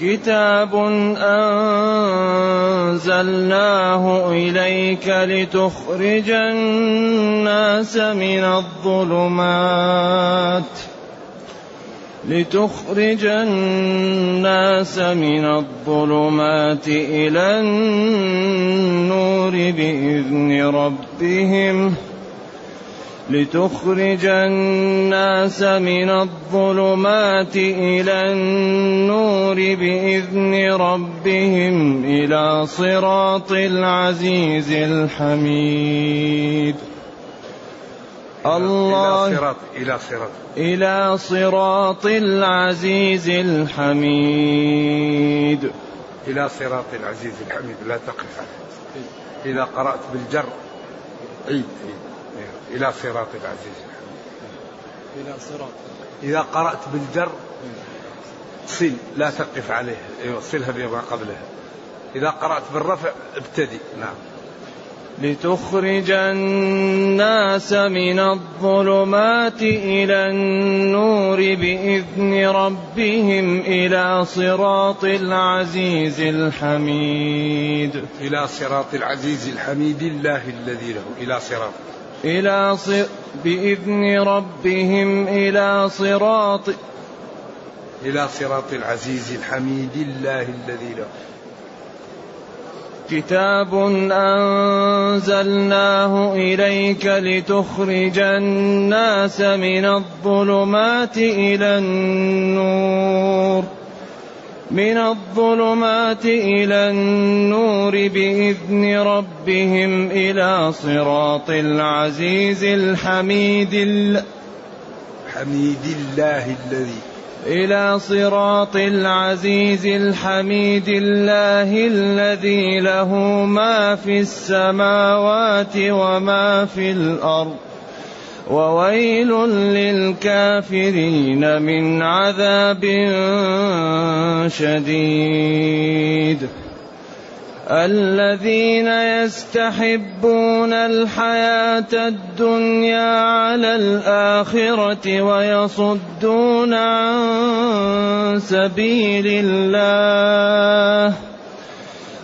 كتاب أنزلناه إليك لتخرج الناس من الظلمات لتخرج الناس من الظلمات إلى النور بإذن ربهم ۖ لتخرج الناس من الظلمات إلى النور بإذن ربهم إلى صراط العزيز الحميد. الله إلى صراط إلى صراط. إلى صراط العزيز الحميد. إلى صراط العزيز الحميد. لا تقف إذا قرأت بالجر. عيد عيد إلى صراط العزيز. إلى صراط. إذا قرأت بالجر صل لا تقف عليه. أيوة صلها بما قبلها. إذا قرأت بالرفع ابتدي. نعم. لتخرج الناس من الظلمات إلى النور بإذن ربهم إلى صراط العزيز الحميد. إلى صراط العزيز الحميد الله الذي له إلى صراط. إلى ص... بإذن ربهم إلى صراط إلى صراط العزيز الحميد الله الذي له. كتاب أنزلناه إليك لتخرج الناس من الظلمات إلى النور. من الظلمات إلى النور بإذن ربهم إلى صراط العزيز الحميد حميد الله الذي إلى صراط العزيز الحميد الله الذي له ما في السماوات وما في الأرض. وويل للكافرين من عذاب شديد. الذين يستحبون الحياة الدنيا على الآخرة ويصدون عن سبيل الله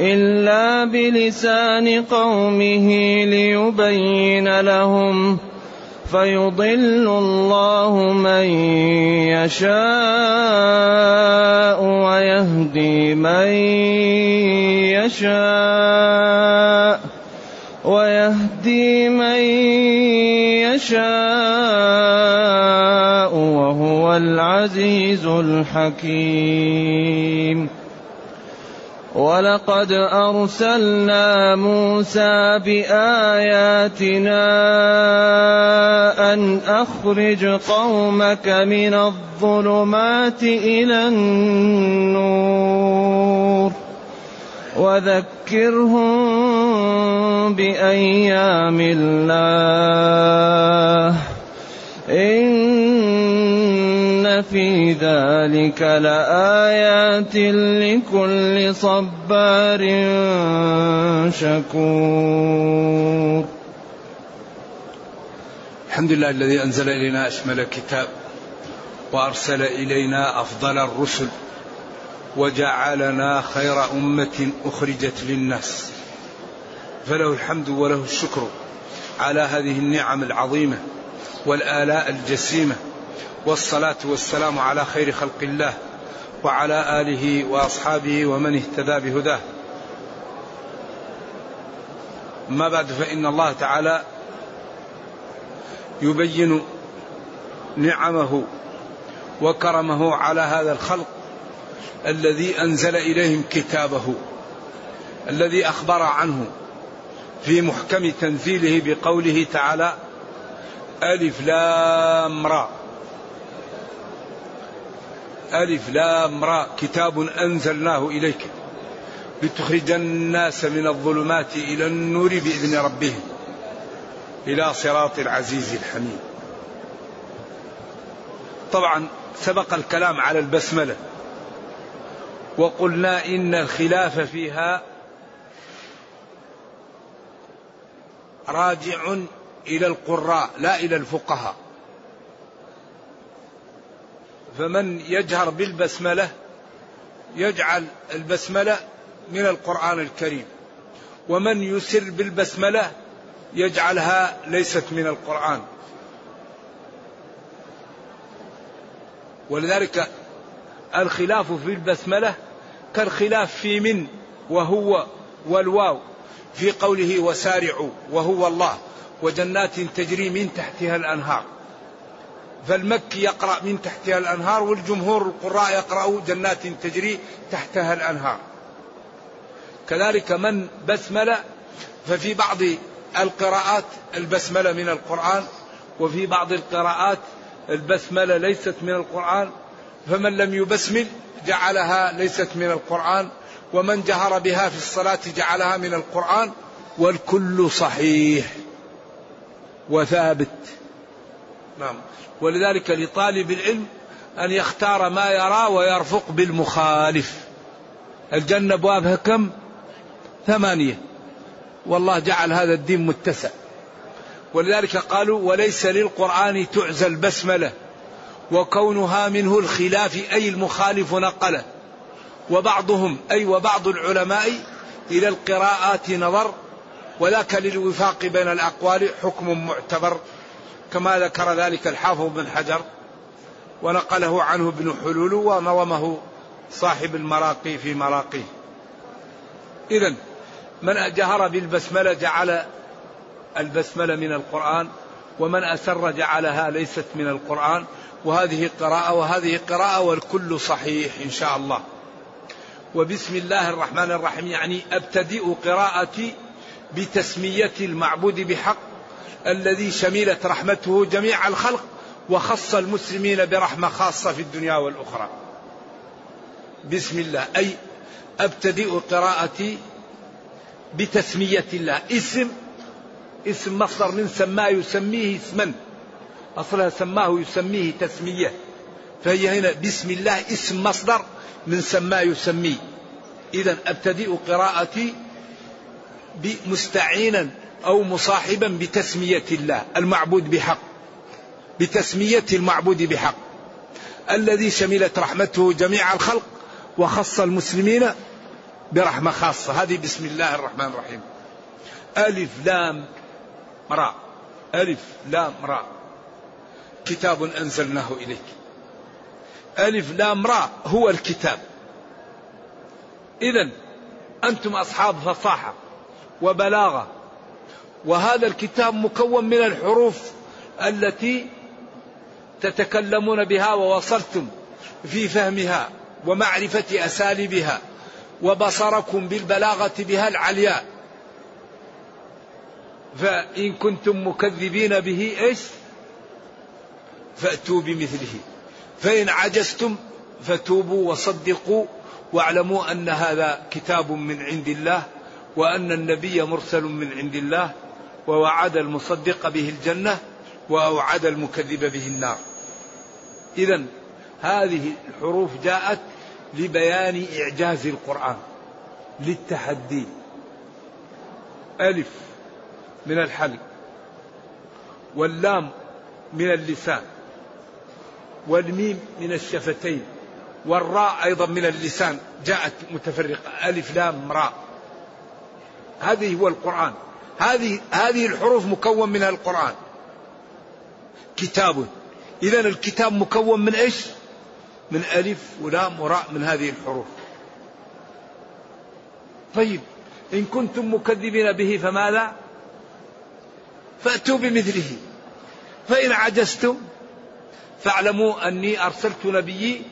إلا بلسان قومه ليبين لهم فيضل الله من يشاء ويهدي من يشاء ويهدي من يشاء وهو العزيز الحكيم ولقد أرسلنا موسى بآياتنا أن أخرج قومك من الظلمات إلى النور وذكرهم بأيام الله إن في ذلك لآيات لكل صبار شكور. الحمد لله الذي أنزل إلينا أشمل الكتاب وأرسل إلينا أفضل الرسل وجعلنا خير أمة أخرجت للناس. فله الحمد وله الشكر على هذه النعم العظيمة والآلاء الجسيمة والصلاة والسلام على خير خلق الله وعلى آله وأصحابه ومن اهتدى بهداه. ما بعد فإن الله تعالى يبين نعمه وكرمه على هذا الخلق الذي أنزل إليهم كتابه الذي أخبر عنه في محكم تنزيله بقوله تعالى ألف لام را. ألف لام را كتاب أنزلناه إليك لتخرج الناس من الظلمات إلى النور بإذن ربهم إلى صراط العزيز الحميد. طبعا سبق الكلام على البسملة وقلنا إن الخلاف فيها راجع إلى القراء لا إلى الفقهاء. فمن يجهر بالبسملة يجعل البسملة من القرآن الكريم. ومن يسر بالبسملة يجعلها ليست من القرآن. ولذلك الخلاف في البسملة كالخلاف في من وهو والواو في قوله وسارعوا وهو الله وجنات تجري من تحتها الأنهار. فالمكي يقرأ من تحتها الأنهار والجمهور القراء يقرأوا جنات تجري تحتها الأنهار. كذلك من بسمل ففي بعض القراءات البسملة من القرآن وفي بعض القراءات البسملة ليست من القرآن فمن لم يبسمل جعلها ليست من القرآن ومن جهر بها في الصلاة جعلها من القرآن والكل صحيح وثابت. نعم. ولذلك لطالب العلم أن يختار ما يرى ويرفق بالمخالف. الجنة أبوابها كم؟ ثمانية. والله جعل هذا الدين متسع. ولذلك قالوا وليس للقرآن تعزى البسملة وكونها منه الخلاف أي المخالف نقله. وبعضهم أي وبعض العلماء إلى القراءات نظر وذاك للوفاق بين الأقوال حكم معتبر. كما ذكر ذلك الحافظ بن حجر ونقله عنه ابن حلول ونظمه صاحب المراقي في مراقيه. إذا من جهر بالبسملة جعل البسملة من القرآن ومن أسر جعلها ليست من القرآن. وهذه قراءة وهذه قراءة والكل صحيح إن شاء الله. وبسم الله الرحمن الرحيم يعني أبتدئ قراءتي بتسمية المعبود بحق الذي شملت رحمته جميع الخلق وخص المسلمين برحمة خاصة في الدنيا والأخرى. بسم الله. أي أبتدئ قراءتي بتسمية الله. اسم اسم مصدر من سماه يسميه اسما. أصلها سماه يسميه تسمية. فهي هنا بسم الله اسم مصدر من سماه يسميه. إذا أبتدئ قراءتي مستعينا أو مصاحبا بتسمية الله المعبود بحق. بتسمية المعبود بحق. الذي شملت رحمته جميع الخلق وخص المسلمين برحمة خاصة. هذه بسم الله الرحمن الرحيم. ألف لام راء ألف لام راء كتاب أنزلناه إليك. ألف لام راء هو الكتاب. إذا أنتم أصحاب فصاحة وبلاغة. وهذا الكتاب مكون من الحروف التي تتكلمون بها ووصلتم في فهمها ومعرفة أساليبها وبصركم بالبلاغة بها العلياء فإن كنتم مكذبين به إيش؟ فأتوا بمثله. فإن عجزتم فتوبوا وصدقوا واعلموا أن هذا كتاب من عند الله وأن النبي مرسل من عند الله. ووعد المصدق به الجنة وأوعد المكذب به النار. إذا هذه الحروف جاءت لبيان إعجاز القرآن للتحدي. ألف من الحلق واللام من اللسان والميم من الشفتين والراء أيضا من اللسان جاءت متفرقة. ألف لام راء. هذه هو القرآن. هذه هذه الحروف مكون منها القرآن. كتاب. إذا الكتاب مكون من إيش؟ من ألف ولام وراء من هذه الحروف. طيب إن كنتم مكذبين به فماذا؟ فأتوا بمثله. فإن عجزتم فاعلموا أني أرسلت نبيي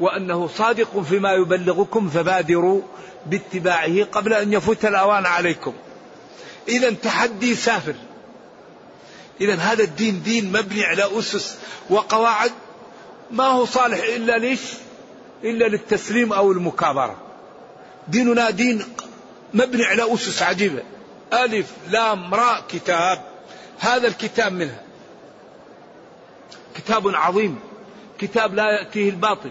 وأنه صادق فيما يبلغكم فبادروا باتباعه قبل أن يفوت الأوان عليكم. إذا تحدي سافر. إذا هذا الدين دين مبني على أسس وقواعد. ما هو صالح إلا ليش؟ إلا للتسليم أو المكابرة. ديننا دين مبني على أسس عجيبة. ألف لام راء كتاب. هذا الكتاب منها. كتاب عظيم. كتاب لا يأتيه الباطل.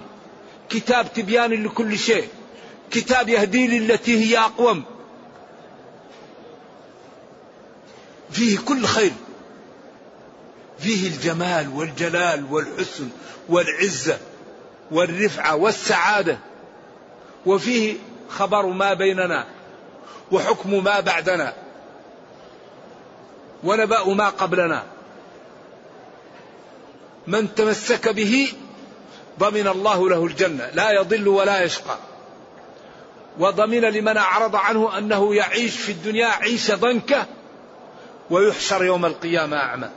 كتاب تبيان لكل شيء. كتاب يهدي للتي هي أقوم. فيه كل خير. فيه الجمال والجلال والحسن والعزة والرفعة والسعادة. وفيه خبر ما بيننا وحكم ما بعدنا ونبأ ما قبلنا. من تمسك به ضمن الله له الجنة لا يضل ولا يشقى. وضمن لمن أعرض عنه أنه يعيش في الدنيا عيشة ضنكة ويحشر يوم القيامة أعمى.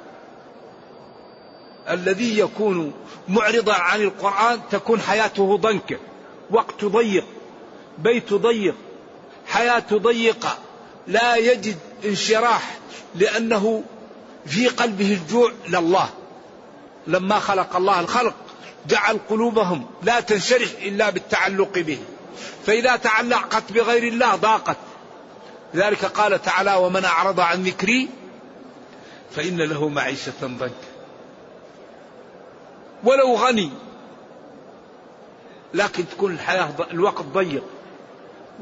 الذي يكون معرضا عن القرآن تكون حياته ضنكة وقت ضيق بيت ضيق حياة ضيقة. لا يجد انشراح لأنه في قلبه الجوع لله. لما خلق الله الخلق جعل قلوبهم لا تنشرح إلا بالتعلق به. فإذا تعلقت بغير الله ضاقت. لذلك قال تعالى ومن أعرض عن ذكري فإن له معيشة ضنكا. ولو غني لكن تكون الحياة الوقت ضيق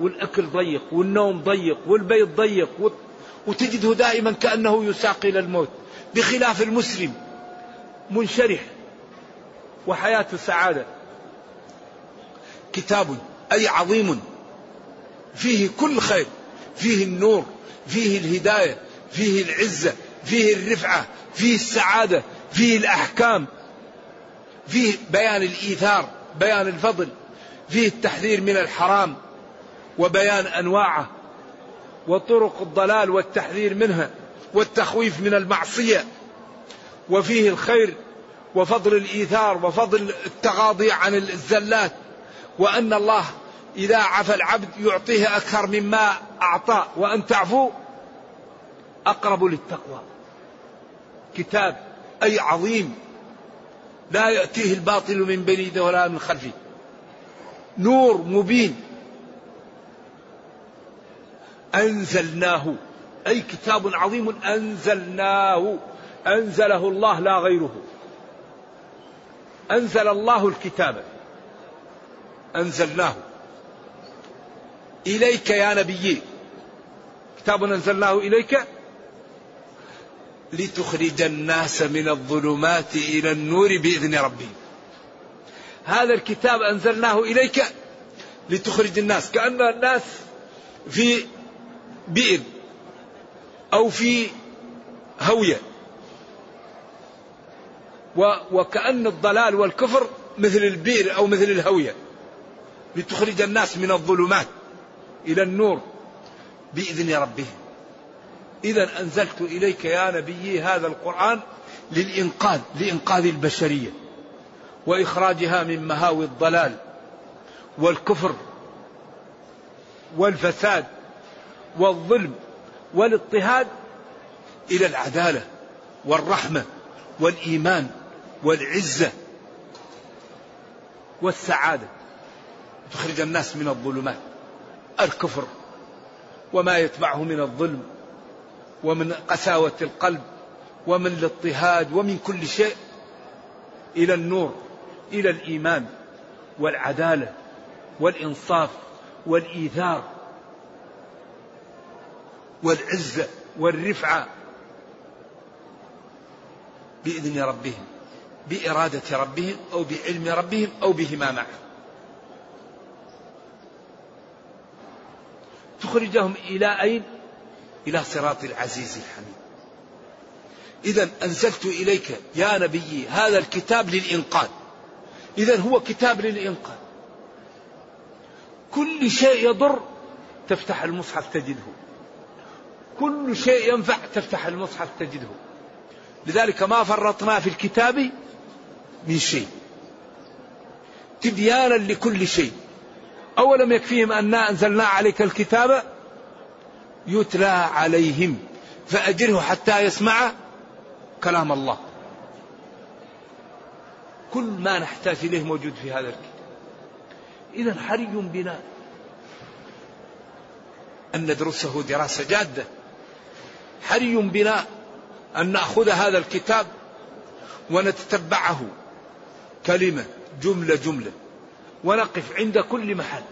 والأكل ضيق والنوم ضيق والبيت ضيق وتجده دائما كأنه يساق إلى الموت بخلاف المسلم منشرح وحياة سعادة. كتاب أي عظيم فيه كل خير فيه النور فيه الهداية فيه العزة فيه الرفعة فيه السعادة فيه الأحكام فيه بيان الإيثار بيان الفضل فيه التحذير من الحرام وبيان أنواعه وطرق الضلال والتحذير منها والتخويف من المعصية وفيه الخير وفضل الإيثار وفضل التغاضي عن الزلات وأن الله إذا عفى العبد يعطيه أكثر مما أعطى وأن تعفو أقرب للتقوى. كتاب أي عظيم لا يأتيه الباطل من بين ولا من خلفه. نور مبين. أنزلناه. أي كتاب عظيم أنزلناه. أنزله الله لا غيره. أنزل الله الكتاب. أنزلناه. إليك يا نبي. كتاب أنزلناه إليك؟ لتخرج الناس من الظلمات إلى النور بإذن ربهم هذا الكتاب أنزلناه إليك لتخرج الناس. كأن الناس في بئر أو في هوية. وكأن الضلال والكفر مثل البئر أو مثل الهوية. لتخرج الناس من الظلمات إلى النور بإذن ربهم. إذا أنزلت إليك يا نبي هذا القرآن للإنقاذ لإنقاذ البشرية وإخراجها من مهاوي الضلال والكفر والفساد والظلم والاضطهاد إلى العدالة والرحمة والإيمان والعزة والسعادة. تخرج الناس من الظلمات الكفر وما يتبعه من الظلم ومن قساوة القلب ومن الاضطهاد ومن كل شيء إلى النور إلى الإيمان والعدالة والإنصاف والإيثار والعزة والرفعة بإذن ربهم بإرادة ربهم أو بعلم ربهم أو بهما معا تخرجهم إلى أين؟ إلى صراط العزيز الحميد. إذا أنزلت إليك يا نبي هذا الكتاب للإنقاذ. إذا هو كتاب للإنقاذ. كل شيء يضر تفتح المصحف تجده. كل شيء ينفع تفتح المصحف تجده. لذلك ما فرطنا في الكتاب من شيء. تبيانا لكل شيء. أولم يكفيهم أنا أنزلنا عليك الكتاب؟ يتلى عليهم فأجره حتى يسمع كلام الله. كل ما نحتاج إليه موجود في هذا الكتاب. إذا حري بنا أن ندرسه دراسة جادة. حري بنا أن نأخذ هذا الكتاب ونتتبعه. كلمة جملة جملة. ونقف عند كل محل.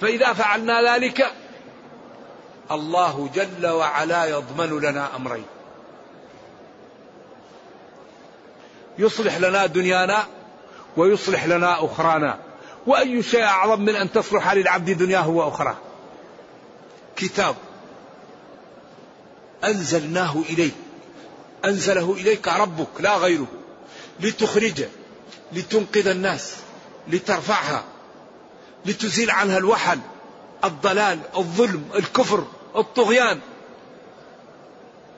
فإذا فعلنا ذلك الله جل وعلا يضمن لنا أمرين. يصلح لنا دنيانا ويصلح لنا أخرانا. وأي شيء أعظم من أن تصلح للعبد دنياه وأخراه. كتاب. أنزلناه إليك. أنزله إليك ربك لا غيره. لتخرج لتنقذ الناس لترفعها لتزيل عنها الوحل الضلال الظلم الكفر. الطغيان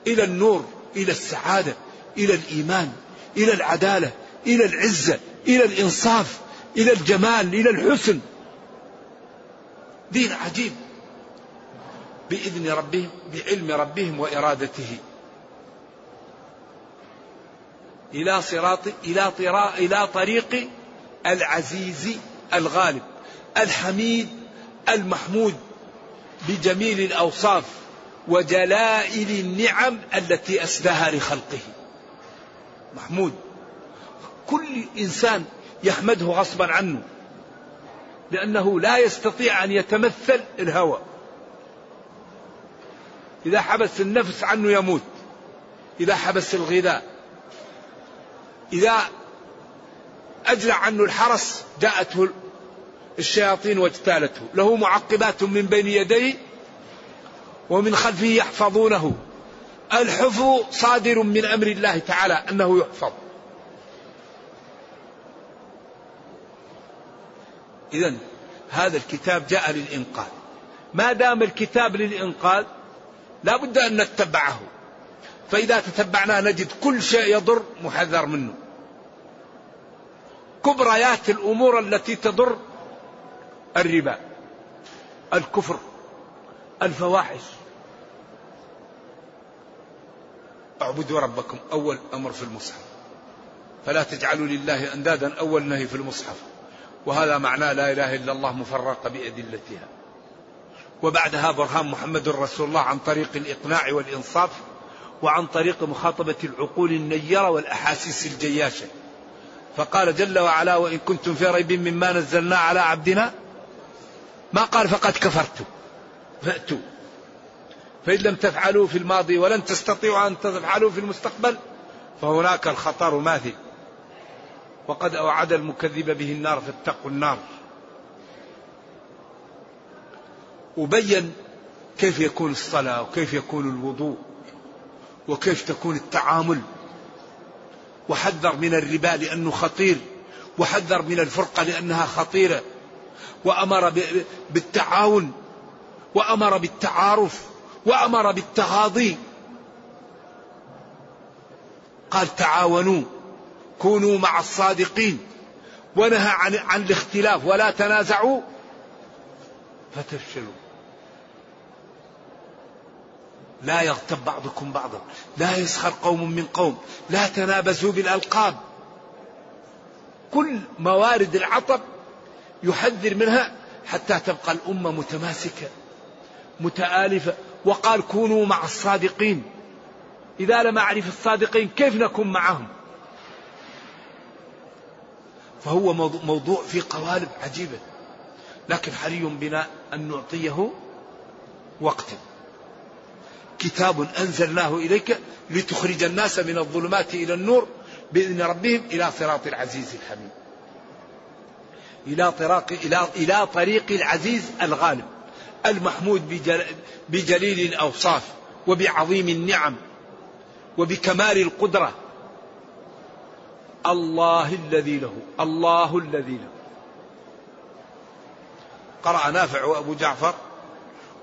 إلى النور إلى السعادة إلى الإيمان إلى العدالة إلى العزة إلى الإنصاف إلى الجمال إلى الحسن. دين عجيب. بإذن ربهم بعلم ربهم وإرادته. إلى صراط إلى طراء إلى طريق العزيز الغالب الحميد المحمود. بجميل الأوصاف وجلائل النعم التي أسداها لخلقه. محمود كل إنسان يحمده غصبا عنه لأنه لا يستطيع أن يتمثل الهوى. إذا حبس النفس عنه يموت إذا حبس الغذاء إذا أجلع عنه الحرس جاءته الشياطين واجتالته له معقبات من بين يديه ومن خلفه يحفظونه. الحفظ صادر من أمر الله تعالى أنه يحفظ. إذا هذا الكتاب جاء للإنقاذ. ما دام الكتاب للإنقاذ لا بد أن نتبعه. فإذا تتبعناه نجد كل شيء يضر محذر منه. كبريات الأمور التي تضر الربا الكفر الفواحش. اعبدوا ربكم أول أمر في المصحف. فلا تجعلوا لله أندادا أول نهي في المصحف. وهذا معناه لا إله إلا الله مفرقة بأدلتها. وبعدها برهان محمد رسول الله عن طريق الإقناع والإنصاف وعن طريق مخاطبة العقول النيرة والأحاسيس الجياشة. فقال جل وعلا وإن كنتم في ريب مما نزلنا على عبدنا ما قال فقد كفرتم فأتوا. فإن لم تفعلوا في الماضي ولن تستطيعوا أن تفعلوا في المستقبل فهناك الخطر ماثل وقد أوعد المكذب به النار فاتقوا النار. وبين كيف يكون الصلاة وكيف يكون الوضوء وكيف تكون التعامل. وحذر من الربا لأنه خطير. وحذر من الفرقة لأنها خطيرة. وأمر بالتعاون وأمر بالتعارف وأمر بالتغاضي قال تعاونوا كونوا مع الصادقين. ونهى عن, عن الاختلاف ولا تنازعوا. فتفشلوا. لا يغتب بعضكم بعضا. لا يسخر قوم من قوم. لا تنابزوا بالألقاب. كل موارد العطب يحذر منها حتى تبقى الأمة متماسكة متآلفة. وقال كونوا مع الصادقين. إذا لم أعرف الصادقين كيف نكون معهم؟ فهو موضوع في قوالب عجيبة. لكن حري بنا أن نعطيه وقتا كتاب أنزلناه إليك لتخرج الناس من الظلمات إلى النور بإذن ربهم إلى صراط العزيز الحميد. إلى طريق إلى إلى طريق العزيز الغالب المحمود بجليل الأوصاف وبعظيم النعم وبكمال القدرة. الله الذي له الله الذي له. قرأ نافع وأبو جعفر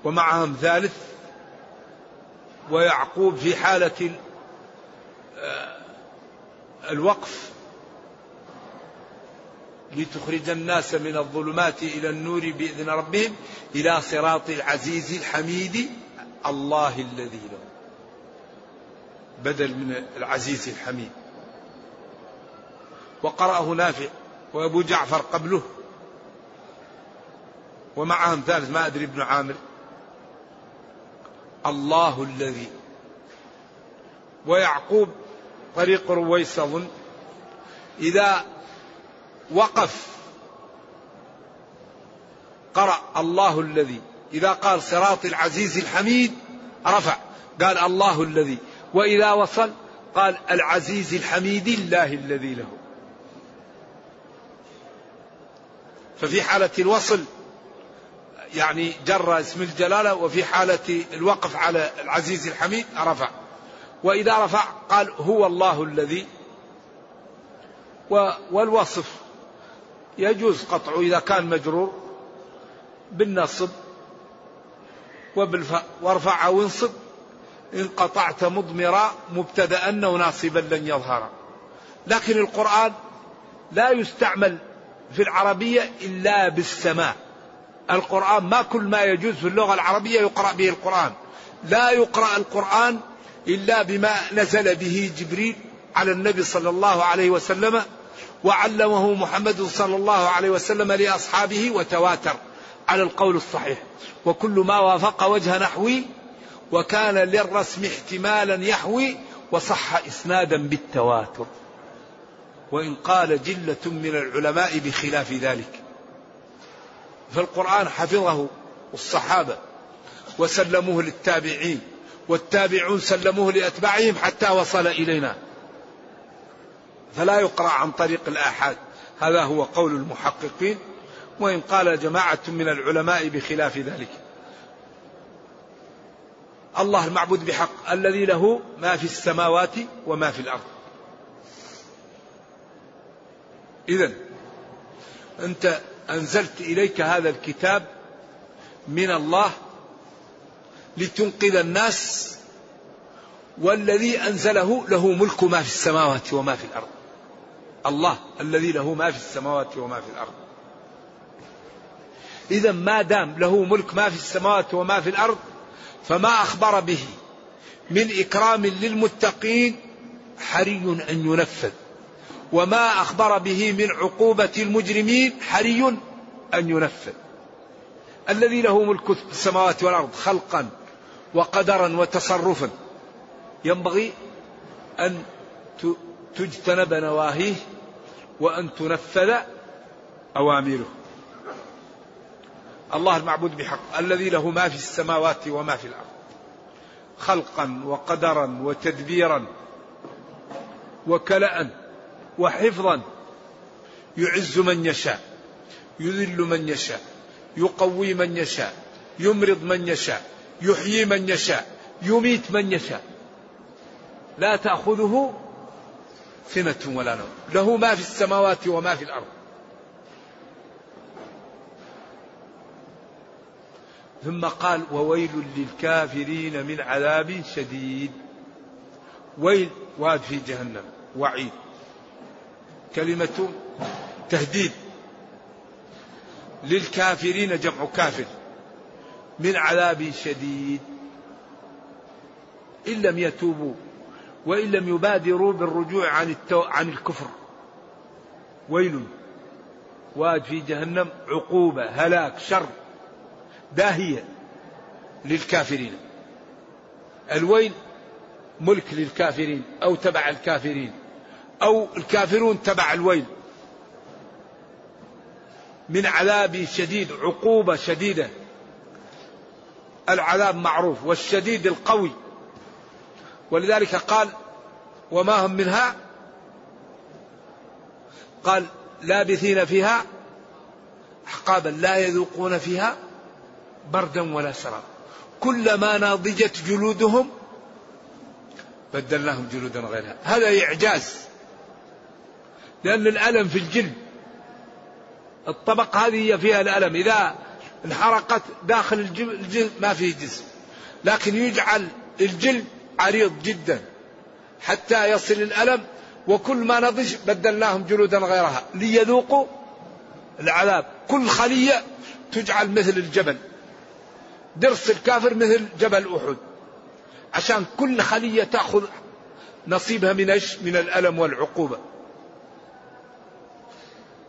ومعهم ثالث ويعقوب في حالة آه، الوقف. لتخرج الناس من الظلمات إلى النور بإذن ربهم إلى صراط العزيز الحميد الله الذي له. بدل من العزيز الحميد. وقرأه نافع. وأبو جعفر قبله. ومعهم ثالث ما أدري ابن عامر. الله الذي. ويعقوب طريق رويس أظن إذا وقف. قرأ الله الذي. إذا قال صراط العزيز الحميد رفع. قال الله الذي. وإذا وصل قال العزيز الحميد الله الذي له. ففي حالة الوصل يعني جر اسم الجلالة وفي حالة الوقف على العزيز الحميد رفع. وإذا رفع قال هو الله الذي. والوصف. يجوز قطعه إذا كان مجرور بالنصب وبالف وارفع أو انصب. إن قطعت مضمرا مبتدأ وناصبا لن يظهر. لكن القرآن لا يستعمل في العربية إلا بالسماع القرآن ما كل ما يجوز في اللغة العربية يقرأ به القرآن. لا يقرأ القرآن إلا بما نزل به جبريل على النبي صلى الله عليه وسلم وعلمه محمد صلى الله عليه وسلم لأصحابه وتواتر على القول الصحيح. وكل ما وافق وجه نحوي وكان للرسم احتمالا يحوي وصح إسنادا بالتواتر. وإن قال جلة من العلماء بخلاف ذلك. فالقرآن حفظه الصحابة وسلموه للتابعين والتابعون سلموه لأتباعهم حتى وصل إلينا. فلا يقرأ عن طريق الآحاد. هذا هو قول المحققين وإن قال جماعة من العلماء بخلاف ذلك. الله المعبود بحق الذي له ما في السماوات وما في الأرض. إذا أنت أنزلت إليك هذا الكتاب من الله لتنقذ الناس والذي أنزله له ملك ما في السماوات وما في الأرض. الله الذي له ما في السماوات وما في الأرض. إذا ما دام له ملك ما في السماوات وما في الأرض فما أخبر به؟ من إكرام للمتقين حري أن ينفذ. وما أخبر به من عقوبة المجرمين حري أن ينفذ. الذي له ملك السماوات والأرض خلقا وقدرا وتصرفا ينبغي أن تجتنب نواهيه وأن تنفذ أوامره. الله المعبود بحق الذي له ما في السماوات وما في الأرض. خلقا وقدرا وتدبيرا وكلاء وحفظا. يعز من يشاء يذل من يشاء يقوي من يشاء يمرض من يشاء يحيي من يشاء يميت من يشاء. لا تأخذه سنة ولا نوم. له ما في السماوات وما في الأرض. ثم قال وويل للكافرين من عذاب شديد. ويل واد في جهنم. وعيد. كلمة تهديد. للكافرين جمع كافر من عذاب شديد. إن لم يتوبوا وإن لم يبادروا بالرجوع عن, التو... عن الكفر. ويل؟ واد في جهنم عقوبة هلاك شر. داهية للكافرين. الويل؟ ملك للكافرين أو تبع الكافرين. أو الكافرون تبع الويل. من عذاب شديد عقوبة شديدة. العذاب معروف والشديد القوي. ولذلك قال وما هم منها؟ قال لابثين فيها أحقابا لا يذوقون فيها بردا ولا شرابا. كلما ناضجت جلودهم بدلناهم جلودا غيرها. هذا إعجاز لأن الألم في الجلد الطبقة هذه فيها الألم. إذا انحرقت داخل الجلد ما فيه جسم. لكن يجعل الجلد عريض جدا حتى يصل الألم وكل ما نضج بدلناهم جلودا غيرها ليذوقوا العذاب كل خلية تجعل مثل الجبل درس الكافر مثل جبل أحد عشان كل خلية تأخذ نصيبها من؟ من الألم والعقوبة.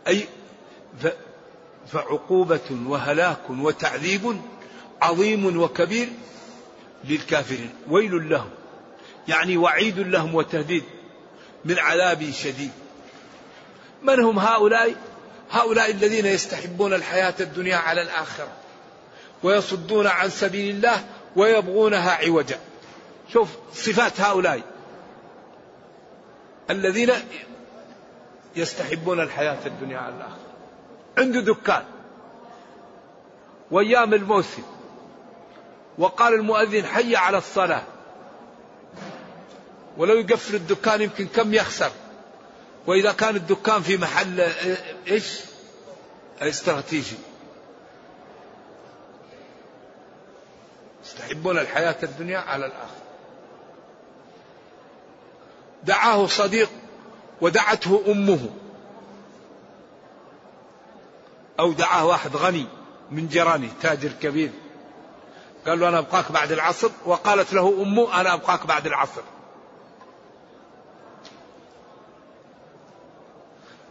أي فعقوبة وهلاك وتعذيب عظيم وكبير للكافرين، ويل لهم. يعني وعيد لهم وتهديد من عذاب شديد. من هم هؤلاء؟ هؤلاء الذين يستحبون الحياة الدنيا على الآخرة. ويصدون عن سبيل الله ويبغونها عوجا. شوف صفات هؤلاء الذين يستحبون الحياة الدنيا على الآخرة عنده دكان وأيام الموسم وقال المؤذن حي على الصلاة. ولو يقفل الدكان يمكن كم يخسر. وإذا كان الدكان في محل إيش؟ استراتيجي يستحبون الحياة الدنيا على الآخرة دعاه صديق ودعته أمه. أو دعاه واحد غني من جيرانه تاجر كبير. قال له أنا أبقاك بعد العصر وقالت له أمه أنا أبقاك بعد العصر.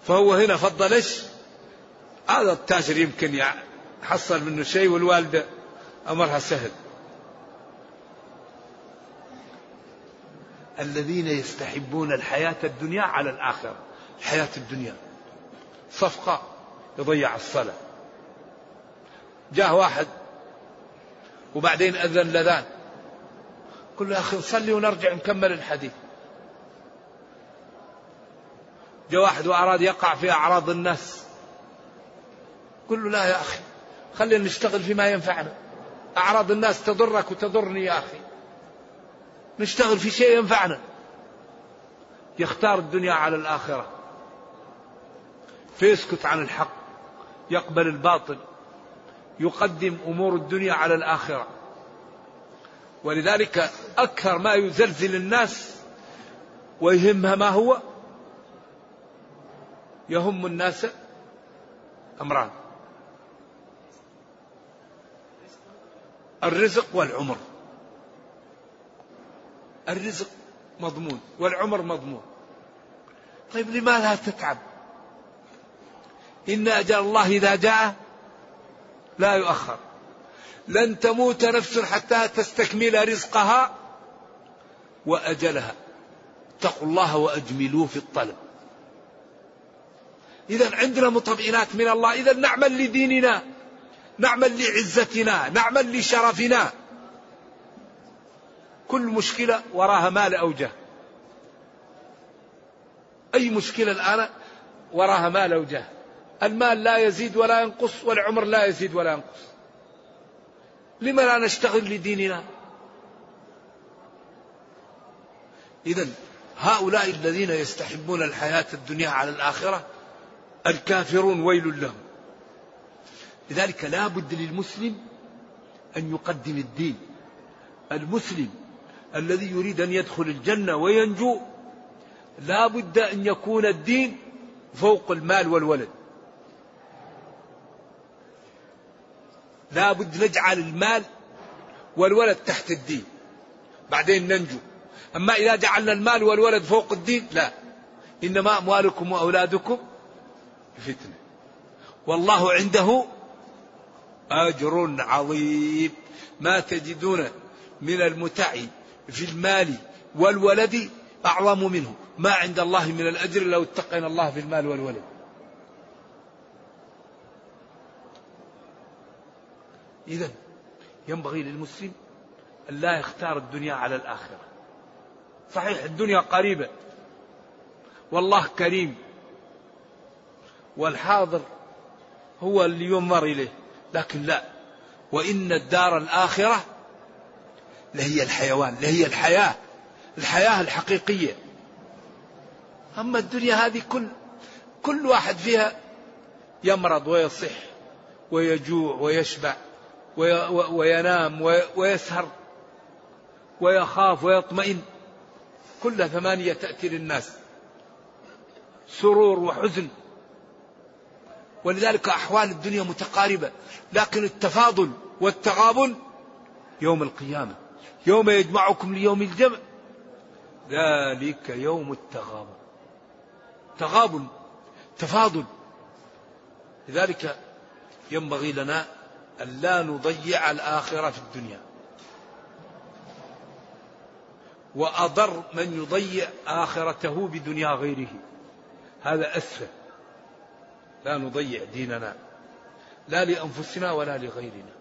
فهو هنا فضل إيش؟ هذا التاجر يمكن يحصل منه شيء والوالدة أمرها سهل. الذين يستحبون الحياة الدنيا على الآخرة. الحياة الدنيا. صفقة يضيع الصلاة. جاء واحد وبعدين أذن لذان. قل له أخي نصلي ونرجع نكمل الحديث. جاء واحد وأراد يقع في أعراض الناس قل له لا يا أخي خلينا نشتغل فيما ينفعنا. أعراض الناس تضرك وتضرني يا أخي. نشتغل في شيء ينفعنا. يختار الدنيا على الآخرة. فيسكت عن الحق يقبل الباطل. يقدم أمور الدنيا على الآخرة. ولذلك أكثر ما يزلزل الناس ويهمها ما هو؟ يهم الناس أمران الرزق والعمر. الرزق مضمون والعمر مضمون. طيب لماذا تتعب؟ إن أجل الله إذا جاء لا يؤخر. لن تموت نفس حتى تستكمل رزقها وأجلها. اتقوا الله وأجملوا في الطلب. إذا عندنا مطمئنات من الله. إذا نعمل لديننا نعمل لعزتنا نعمل لشرفنا. كل مشكلة وراها مال أو جاه. أي مشكلة الآن وراها مال أو جاه. المال لا يزيد ولا ينقص والعمر لا يزيد ولا ينقص. لما لا نشتغل لديننا؟ إذا هؤلاء الذين يستحبون الحياة الدنيا على الآخرة الكافرون ويل لهم. لذلك لا بد للمسلم أن يقدم الدين. المسلم الذي يريد أن يدخل الجنة وينجو لا بد أن يكون الدين فوق المال والولد. لا بد نجعل المال والولد تحت الدين. بعدين ننجو. أما إذا جعلنا المال والولد فوق الدين لا. إنما أموالكم وأولادكم فتنة والله عنده أجر عظيم. ما تجدون من المتع في المال والولد أعظم منه. ما عند الله من الأجر لو اتقينا الله في المال والولد. إذا ينبغي للمسلم أن لا يختار الدنيا على الآخرة. صحيح الدنيا قريبة. والله كريم. والحاضر هو اللي ينظر إليه. لكن لا. وإن الدار الآخرة لهي الحيوان لهي الحياة. الحياة الحقيقية. أما الدنيا هذه كل كل واحد فيها يمرض ويصح ويجوع ويشبع. وينام ويسهر ويخاف ويطمئن. كل ثمانية تأتي للناس. سرور وحزن. ولذلك أحوال الدنيا متقاربة. لكن التفاضل والتغابن يوم القيامة. يوم يجمعكم ليوم الجمع. ذلك يوم التغابن. تغابن. تفاضل. لذلك ينبغي لنا أن لا نضيع الآخرة في الدنيا. وأضر من يضيع آخرته بدنيا غيره. هذا أسفل لا نضيع ديننا. لا لأنفسنا ولا لغيرنا.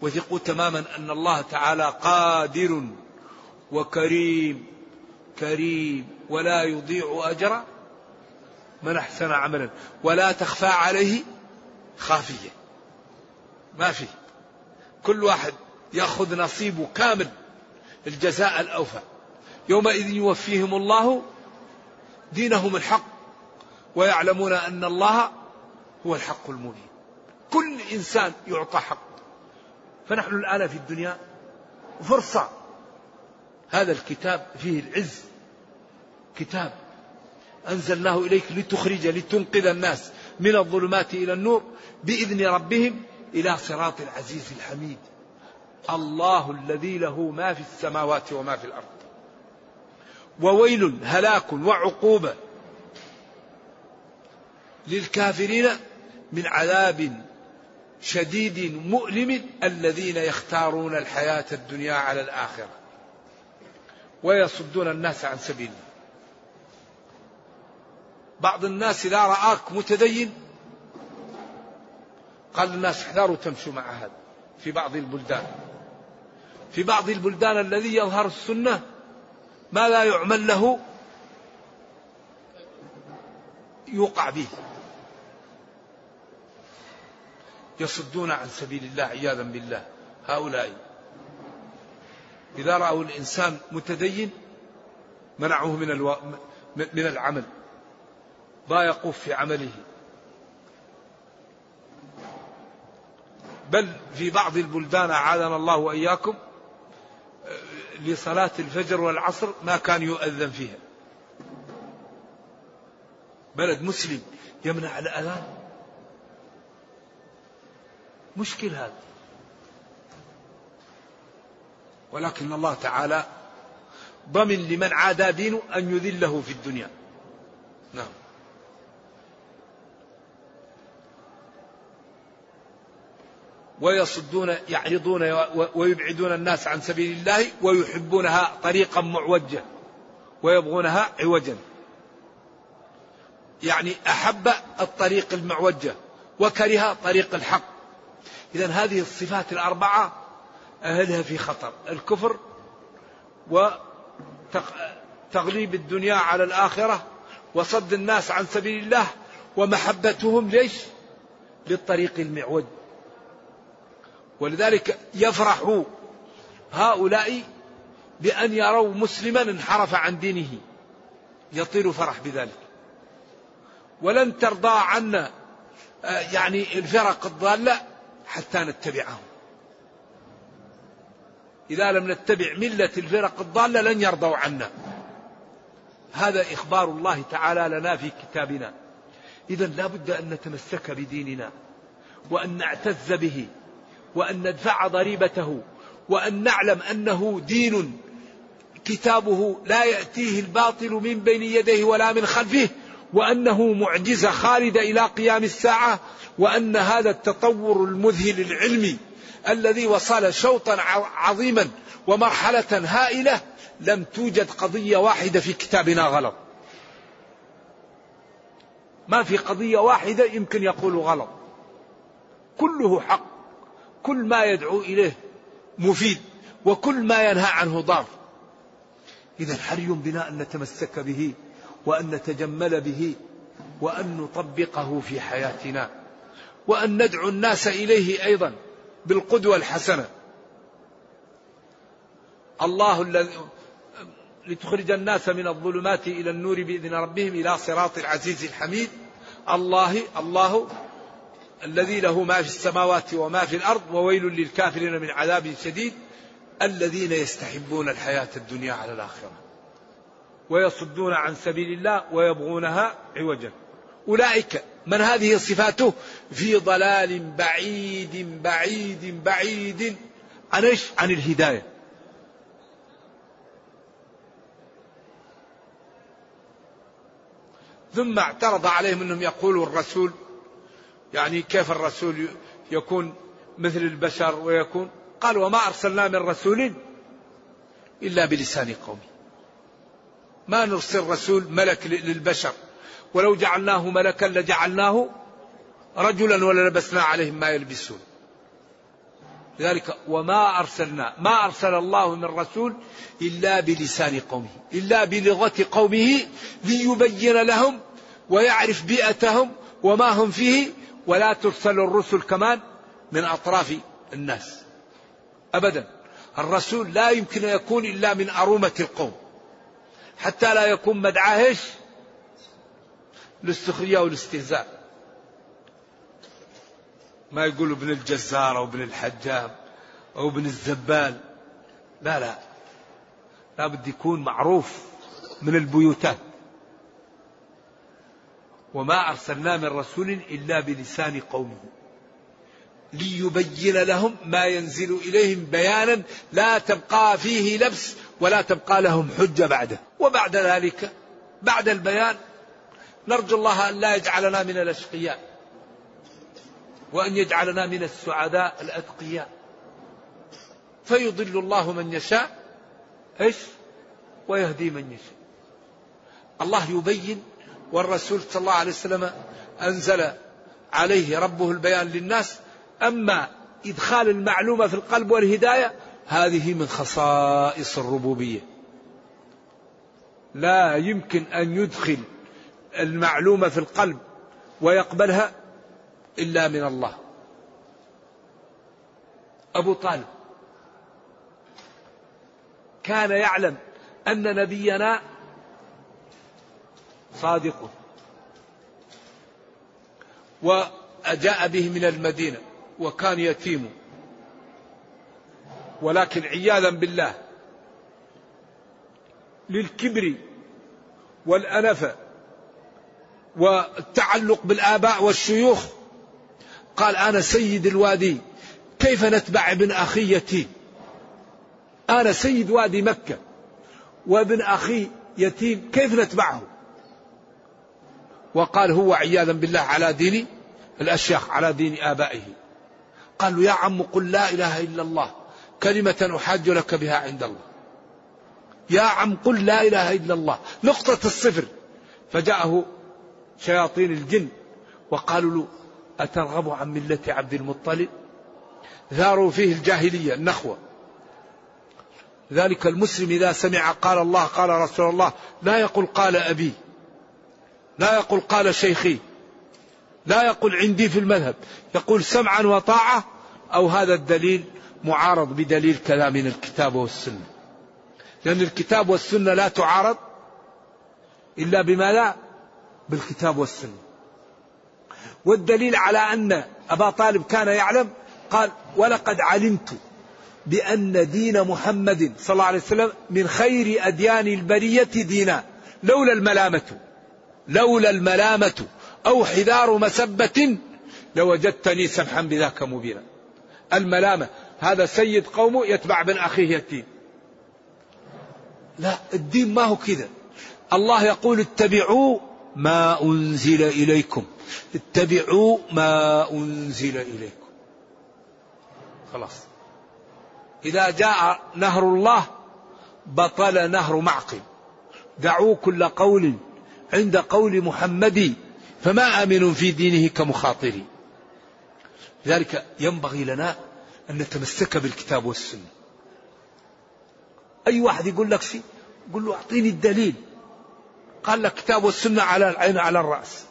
وثقوا تماما أن الله تعالى قادر وكريم. كريم. ولا يضيع أجر من أحسن عملا. ولا تخفى عليه خافية. ما في. كل واحد يأخذ نصيبه كامل الجزاء الأوفى. يومئذ يوفيهم الله دينهم الحق ويعلمون أن الله هو الحق المبين. كل إنسان يعطى حق. فنحن الآن في الدنيا فرصة. هذا الكتاب فيه العز. كتاب أنزلناه إليك لتخرج لتنقذ الناس. من الظلمات إلى النور بإذن ربهم إلى صراط العزيز الحميد. الله الذي له ما في السماوات وما في الأرض. وويل هلاك وعقوبة للكافرين من عذاب شديد مؤلم الذين يختارون الحياة الدنيا على الآخرة. ويصدون الناس عن سبيل الله بعض الناس إذا رآك متدين قال الناس احذروا تمشوا مع هذا في بعض البلدان. في بعض البلدان الذي يظهر السنة ما لا يعمل له يوقع به. يصدون عن سبيل الله عياذا بالله. هؤلاء إذا رأوا الإنسان متدين منعوه من ألو... من العمل. ضايقوه في عمله. بل في بعض البلدان أعاذنا الله وإياكم لصلاة الفجر والعصر ما كان يؤذن فيها. بلد مسلم يمنع الأذان. مشكل هذا. ولكن الله تعالى ضمن لمن عادى دينه أن يذله في الدنيا. نعم. ويصدون يعرضون ويبعدون الناس عن سبيل الله ويحبونها طريقا معوجة ويبغونها عوجا. يعني أحب الطريق المعوجة وكره طريق الحق. إذا هذه الصفات الأربعة أهلها في خطر. الكفر وتغليب الدنيا على الآخرة وصد الناس عن سبيل الله ومحبتهم ليش؟ للطريق المعوج. ولذلك يفرح هؤلاء بأن يروا مسلما انحرف عن دينه. يطير فرح بذلك. ولن ترضى عنا آه، يعني الفرق الضالة حتى نتبعهم. إذا لم نتبع ملة الفرق الضالة لن يرضوا عنا. هذا إخبار الله تعالى لنا في كتابنا. إذا لا بد أن نتمسك بديننا وأن نعتز به. وأن ندفع ضريبته وأن نعلم أنه دين كتابه لا يأتيه الباطل من بين يديه ولا من خلفه وأنه معجزة خالدة إلى قيام الساعة وأن هذا التطور المذهل العلمي الذي وصل شوطا عظيما ومرحلة هائلة لم توجد قضية واحدة في كتابنا غلط. ما في قضية واحدة يمكن يقول غلط. كله حق. كل ما يدعو إليه مفيد وكل ما ينهى عنه ضار. إذا حري بنا أن نتمسك به وأن نتجمل به وأن نطبقه في حياتنا وأن ندعو الناس إليه أيضا بالقدوة الحسنة. الله الذي لتخرج الناس من الظلمات إلى النور بإذن ربهم إلى صراط العزيز الحميد. الله الله الذي له ما في السماوات وما في الأرض وويل للكافرين من عذاب شديد الذين يستحبون الحياة الدنيا على الآخرة ويصدون عن سبيل الله ويبغونها عوجا. أولئك من هذه صفاته؟ في ضلال بعيد بعيد بعيد. عن إيش؟ عن الهداية. ثم اعترض عليهم أنهم يقولوا الرسول يعني كيف الرسول يكون مثل البشر ويكون؟ قال وما أرسلنا من رسول إلا بلسان قومه ما نرسل رسول ملك للبشر. ولو جعلناه ملكا لجعلناه رجلا وللبسنا عليهم ما يلبسون. لذلك وما أرسلنا ما أرسل الله من رسول إلا بلسان قومه إلا بلغة قومه ليبين لهم ويعرف بيئتهم وما هم فيه ولا ترسل الرسل كمان من أطراف الناس. أبدا. الرسول لا يمكن أن يكون إلا من أرومة القوم. حتى لا يكون مدعاه إيش؟ للسخرية والاستهزاء. ما يقولوا ابن الجزار أو ابن الحجام أو ابن الزبال. لا لا. لابد يكون معروف من البيوتات. وما أرسلنا من رسول إلا بلسان قومه. ليبين لهم ما ينزل إليهم بيانا لا تبقى فيه لبس ولا تبقى لهم حجة بعده. وبعد ذلك بعد البيان نرجو الله أن لا يجعلنا من الأشقياء وأن يجعلنا من السعداء الأتقياء. فيضل الله من يشاء إيش؟ ويهدي من يشاء. الله يبين والرسول صلى الله عليه وسلم أنزل عليه ربه البيان للناس. أما إدخال المعلومة في القلب والهداية هذه من خصائص الربوبية. لا يمكن أن يدخل المعلومة في القلب ويقبلها إلا من الله. أبو طالب كان يعلم أن نبينا صادق وجاء به من المدينة وكان يتيم. ولكن عياذا بالله للكبر والأنفة والتعلق بالآباء والشيوخ. قال أنا سيد الوادي كيف نتبع ابن أخي يتيم؟ أنا سيد وادي مكة وابن أخي يتيم كيف نتبعه؟ وقال هو عياذا بالله على دين الأشياخ على دين آبائه. قالوا يا عم قل لا إله إلا الله كلمة أحاج لك بها عند الله. يا عم قل لا إله إلا الله نقطة الصفر. فجاءه شياطين الجن وقالوا له أترغب عن ملة عبد المطلب؟ ثاروا فيه الجاهلية النخوة. ذلك المسلم إذا سمع قال الله قال رسول الله لا يقول قال أبي. لا يقول قال شيخي لا يقول عندي في المذهب يقول سمعا وطاعة أو هذا الدليل معارض بدليل كلام من الكتاب والسنة. لأن الكتاب والسنة لا تعارض إلا بما لا بالكتاب والسنة. والدليل على أن أبا طالب كان يعلم قال ولقد علمت بأن دين محمد صلى الله عليه وسلم من خير أديان البرية دينا لولا الملامة. لولا الملامة أو حذار مسبة لوجدتني سمحا بذاك مبينا. الملامة هذا سيد قومه يتبع بن أخيه يتيم لا الدين ما هو كذا. الله يقول اتبعوا ما أنزل إليكم. اتبعوا ما أنزل إليكم. خلاص. إذا جاء نهر الله بطل نهر معقل. دعوا كل قول عند قول محمد فما آمن في دينه كمخاطري لذلك ينبغي لنا أن نتمسك بالكتاب والسنة. أي واحد يقول لك شيء قل له أعطيني الدليل. قال لك كتاب والسنة على العين على الرأس.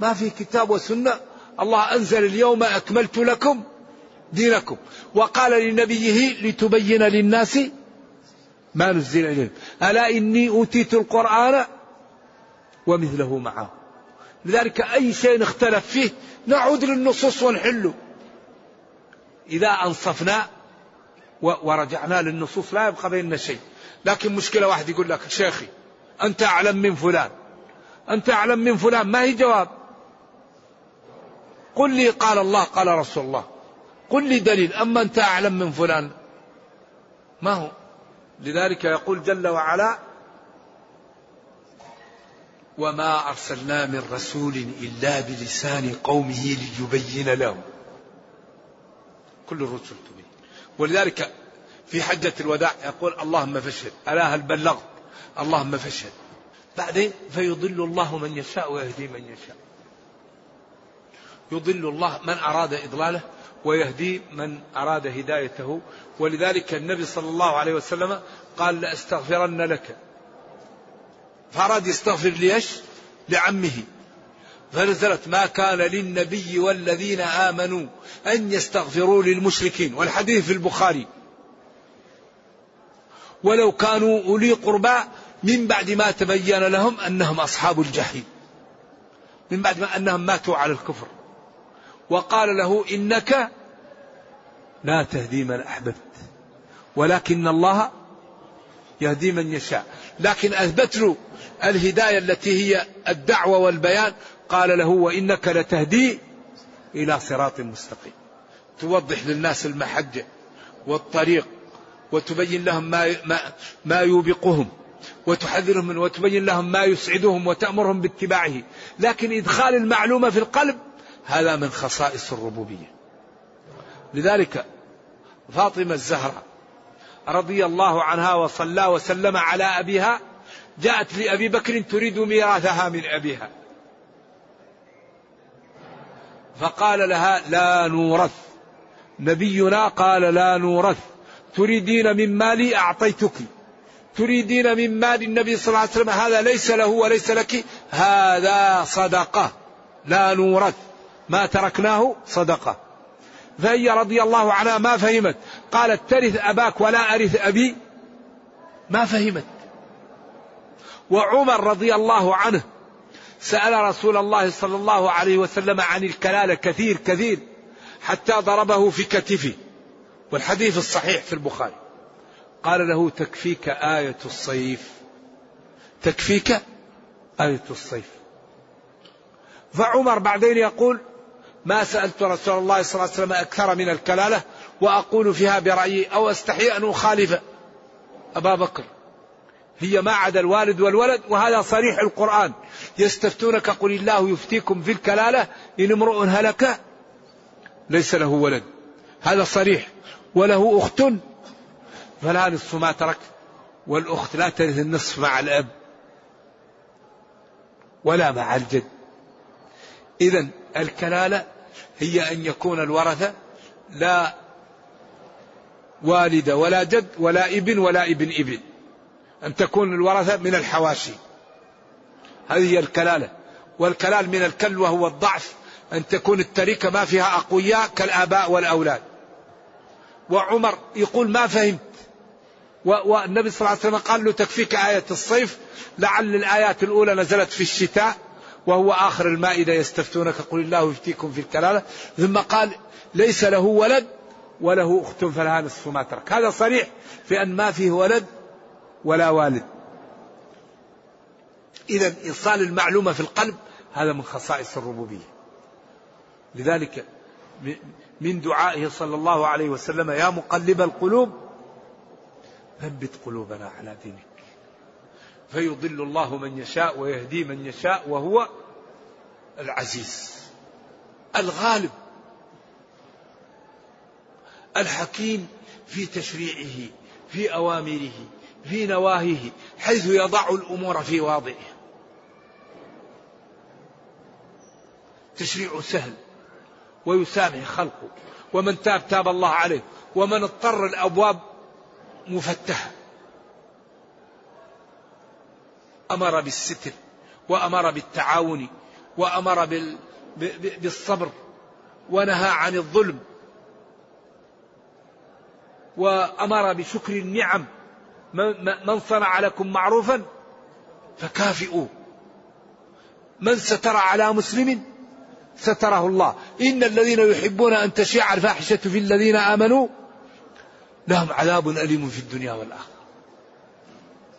ما في كتاب وسنة الله أنزل اليوم أكملت لكم دينكم. وقال لنبيه لتبين للناس ما نزل إليهم ألا إني أوتيت القرآن ومثله معه. لذلك أي شيء اختلف فيه نعود للنصوص ونحله. إذا أنصفنا ورجعنا للنصوص لا يبقى بيننا شيء. لكن مشكلة واحد يقول لك شيخي أنت أعلم من فلان. أنت أعلم من فلان ما هي جواب قل لي قال الله قال رسول الله. قل لي دليل أما أنت أعلم من فلان. ما هو؟ لذلك يقول جل وعلا وما أرسلنا من رسول إلا بلسان قومه ليبين لهم. كل الرسل تبين. ولذلك في حجة الوداع يقول اللهم فاشهد ألا هل بلغت اللهم فاشهد بعدين فيضل الله من يشاء ويهدي من يشاء. يضل الله من أراد إضلاله ويهدي من أراد هدايته. ولذلك النبي صلى الله عليه وسلم قال لأستغفرن لك. فأراد يستغفر ليش؟ لعمه. فنزلت ما كان للنبي والذين آمنوا أن يستغفروا للمشركين. والحديث في البخاري. ولو كانوا أولي قربى من بعد ما تبين لهم أنهم أصحاب الجحيم. من بعد ما أنهم ماتوا على الكفر. وقال له إنك لا تهدي من أحببت ولكن الله يهدي من يشاء. لكن أثبت له الهداية التي هي الدعوة والبيان. قال له وإنك لتهدي إلى صراط مستقيم. توضح للناس المحجة والطريق وتبين لهم ما ما, ما يوبقهم وتحذرهم منه وتبين لهم ما يسعدهم وتأمرهم باتباعه. لكن إدخال المعلومة في القلب هذا من خصائص الربوبية. لذلك فاطمة الزهراء رضي الله عنها وصلى وسلم على أبيها جاءت لأبي بكر تريد ميراثها من أبيها. فقال لها لا نورث. نبينا قال لا نورث. تريدين من مالي أعطيتك. تريدين من مال النبي صلى الله عليه وسلم. هذا ليس له وليس لك. هذا صدقة. لا نورث. ما تركناه صدقة. فهي رضي الله عنها ما فهمت. قالت ترث أباك ولا أرث أبي. ما فهمت. وعمر رضي الله عنه سأل رسول الله صلى الله عليه وسلم عن الكلالة كثير كثير حتى ضربه في كتفه. والحديث الصحيح في البخاري. قال له تكفيك آية الصيف. تكفيك آية الصيف. فعمر بعدين يقول ما سألت رسول الله صلى الله عليه وسلم أكثر من الكلالة وأقول فيها برأيي أو أستحي أن أخالف. أبا بكر هي ما عدا الوالد والولد وهذا صريح القرآن. يستفتونك قل الله يفتيكم في الكلالة إن امرؤ هلك ليس له ولد. هذا صريح. وله أخت فلا نصف ما ترك والأخت لا ترث النصف مع الأب ولا مع الجد. إذا الكلالة هي أن يكون الورثة لا والد ولا جد ولا ابن ولا ابن ابن. أن تكون الورثة من الحواشي. هذه هي الكلالة. والكلال من الكل وهو الضعف. أن تكون التركة ما فيها أقوياء كالآباء والأولاد. وعمر يقول ما فهمت. والنبي صلى الله عليه وسلم قال له تكفيك آية الصيف. لعل الآيات الأولى نزلت في الشتاء. وهو آخر المائدة يستفتونك قل الله يفتيكم في الكلالة. ثم قال ليس له ولد وله أخت فلها نصف ما ترك. هذا صريح في أن ما فيه ولد ولا والد. إذا إيصال المعلومة في القلب هذا من خصائص الربوبية. لذلك من دعائه صلى الله عليه وسلم يا مقلب القلوب ثبت قلوبنا على دينك. فيضل الله من يشاء ويهدي من يشاء وهو العزيز. الغالب الحكيم في تشريعه في أوامره في نواهيه حيث يضع الأمور في واضعها تشريع سهل ويسامح خلقه. ومن تاب تاب الله عليه. ومن اضطر الأبواب مفتحة. أمر بالستر وأمر بالتعاون وأمر بالصبر ونهى عن الظلم وأمر بشكر النعم من صنع لكم معروفا فكافئوه. من ستر على مسلم ستره الله. إن الذين يحبون أن تشيع الفاحشة في الذين آمنوا لهم عذاب أليم في الدنيا والآخرة.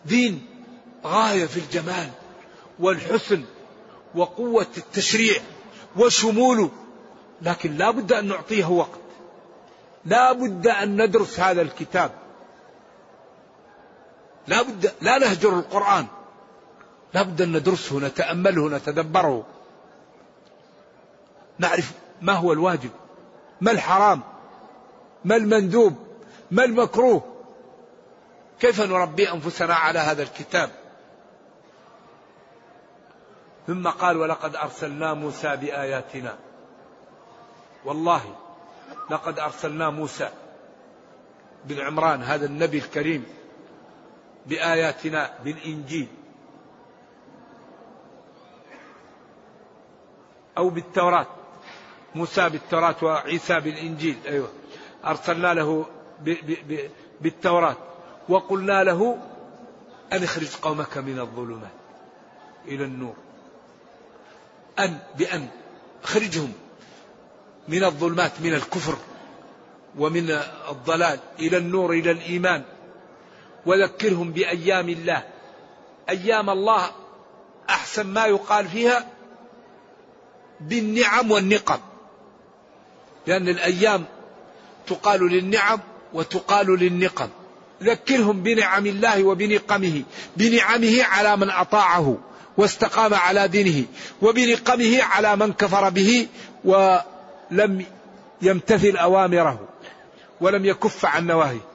دين غاية في الجمال والحسن وقوة التشريع وشموله. لكن لا بد أن نعطيه وقت. لا بد أن ندرس هذا الكتاب. لا بد لا نهجر القرآن. لا بد أن ندرسه نتأمله نتدبره. نعرف ما هو الواجب ما الحرام ما المندوب ما المكروه. كيف نربي أنفسنا على هذا الكتاب؟ ثم قال ولقد أرسلنا موسى بآياتنا. والله لقد أرسلنا موسى بن عمران هذا النبي الكريم بآياتنا بالإنجيل أو بالتوراة. موسى بالتوراة وعيسى بالإنجيل أيوة. أرسلنا له بالتوراة. وقلنا له أن اخرج قومك من الظلمات إلى النور. أن بأن أخرجهم من الظلمات من الكفر ومن الضلال إلى النور إلى الإيمان. وذكرهم بأيام الله. أيام الله أحسن ما يقال فيها بالنعم والنقم. لأن الأيام تقال للنعم وتقال للنقم. ذكرهم بنعم الله وبنقمه. بنعمه على من أطاعه. واستقام على دينه وبنقمه على من كفر به ولم يمتثل أوامره ولم يكف عن نواهيه.